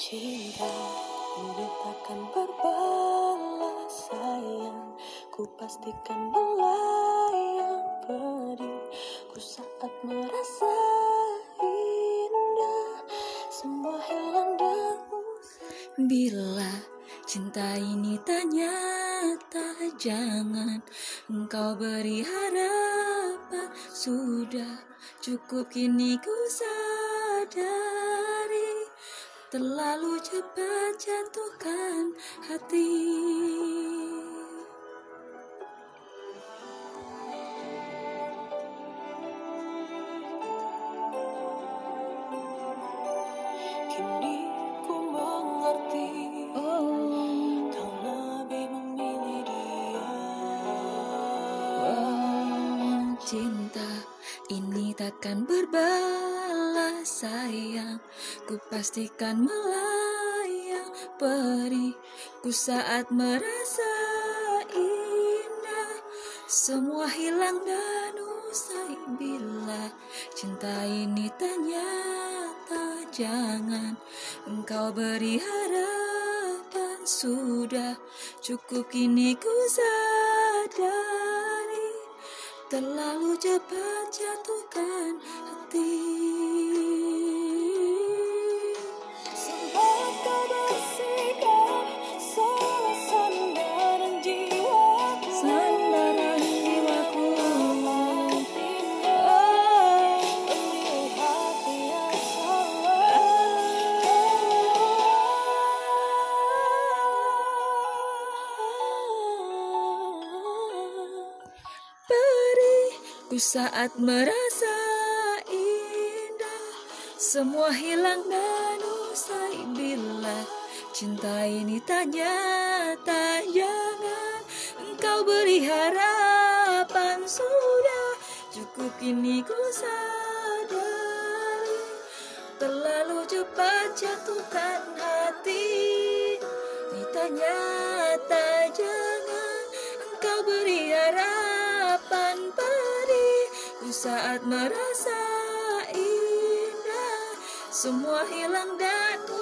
Cinta ini takkan berbalas sayang. Ku pastikan melayang pedih. Ku saat merasa indah. Semua hilang dan Bila cinta ini tak nyata Jangan engkau beri harapan. Sudah cukup kini ku sadari Terlalu cepat jatuhkan hati. Kini ku mengerti memilih dia. Cinta ini takkan berbalas sayang Ku pastikan melayang perih. Ku saat merasa indah Semua hilang dan usai. Bila Cinta ini tak nyata Jangan engkau beri harapan Sudah. Cukup kini ku sadari Terlalu cepat jatuhkan hati Beriku saat merasa indah Semua hilang dan usai bila Cinta ini tak nyata. Jangan engkau beri harapan Sudah cukup kini ku sadari. Terlalu cepat jatuhkan hati Ini tak nyata. Jangan engkau beri harapan Saat merasa indah. Semua hilang dan bila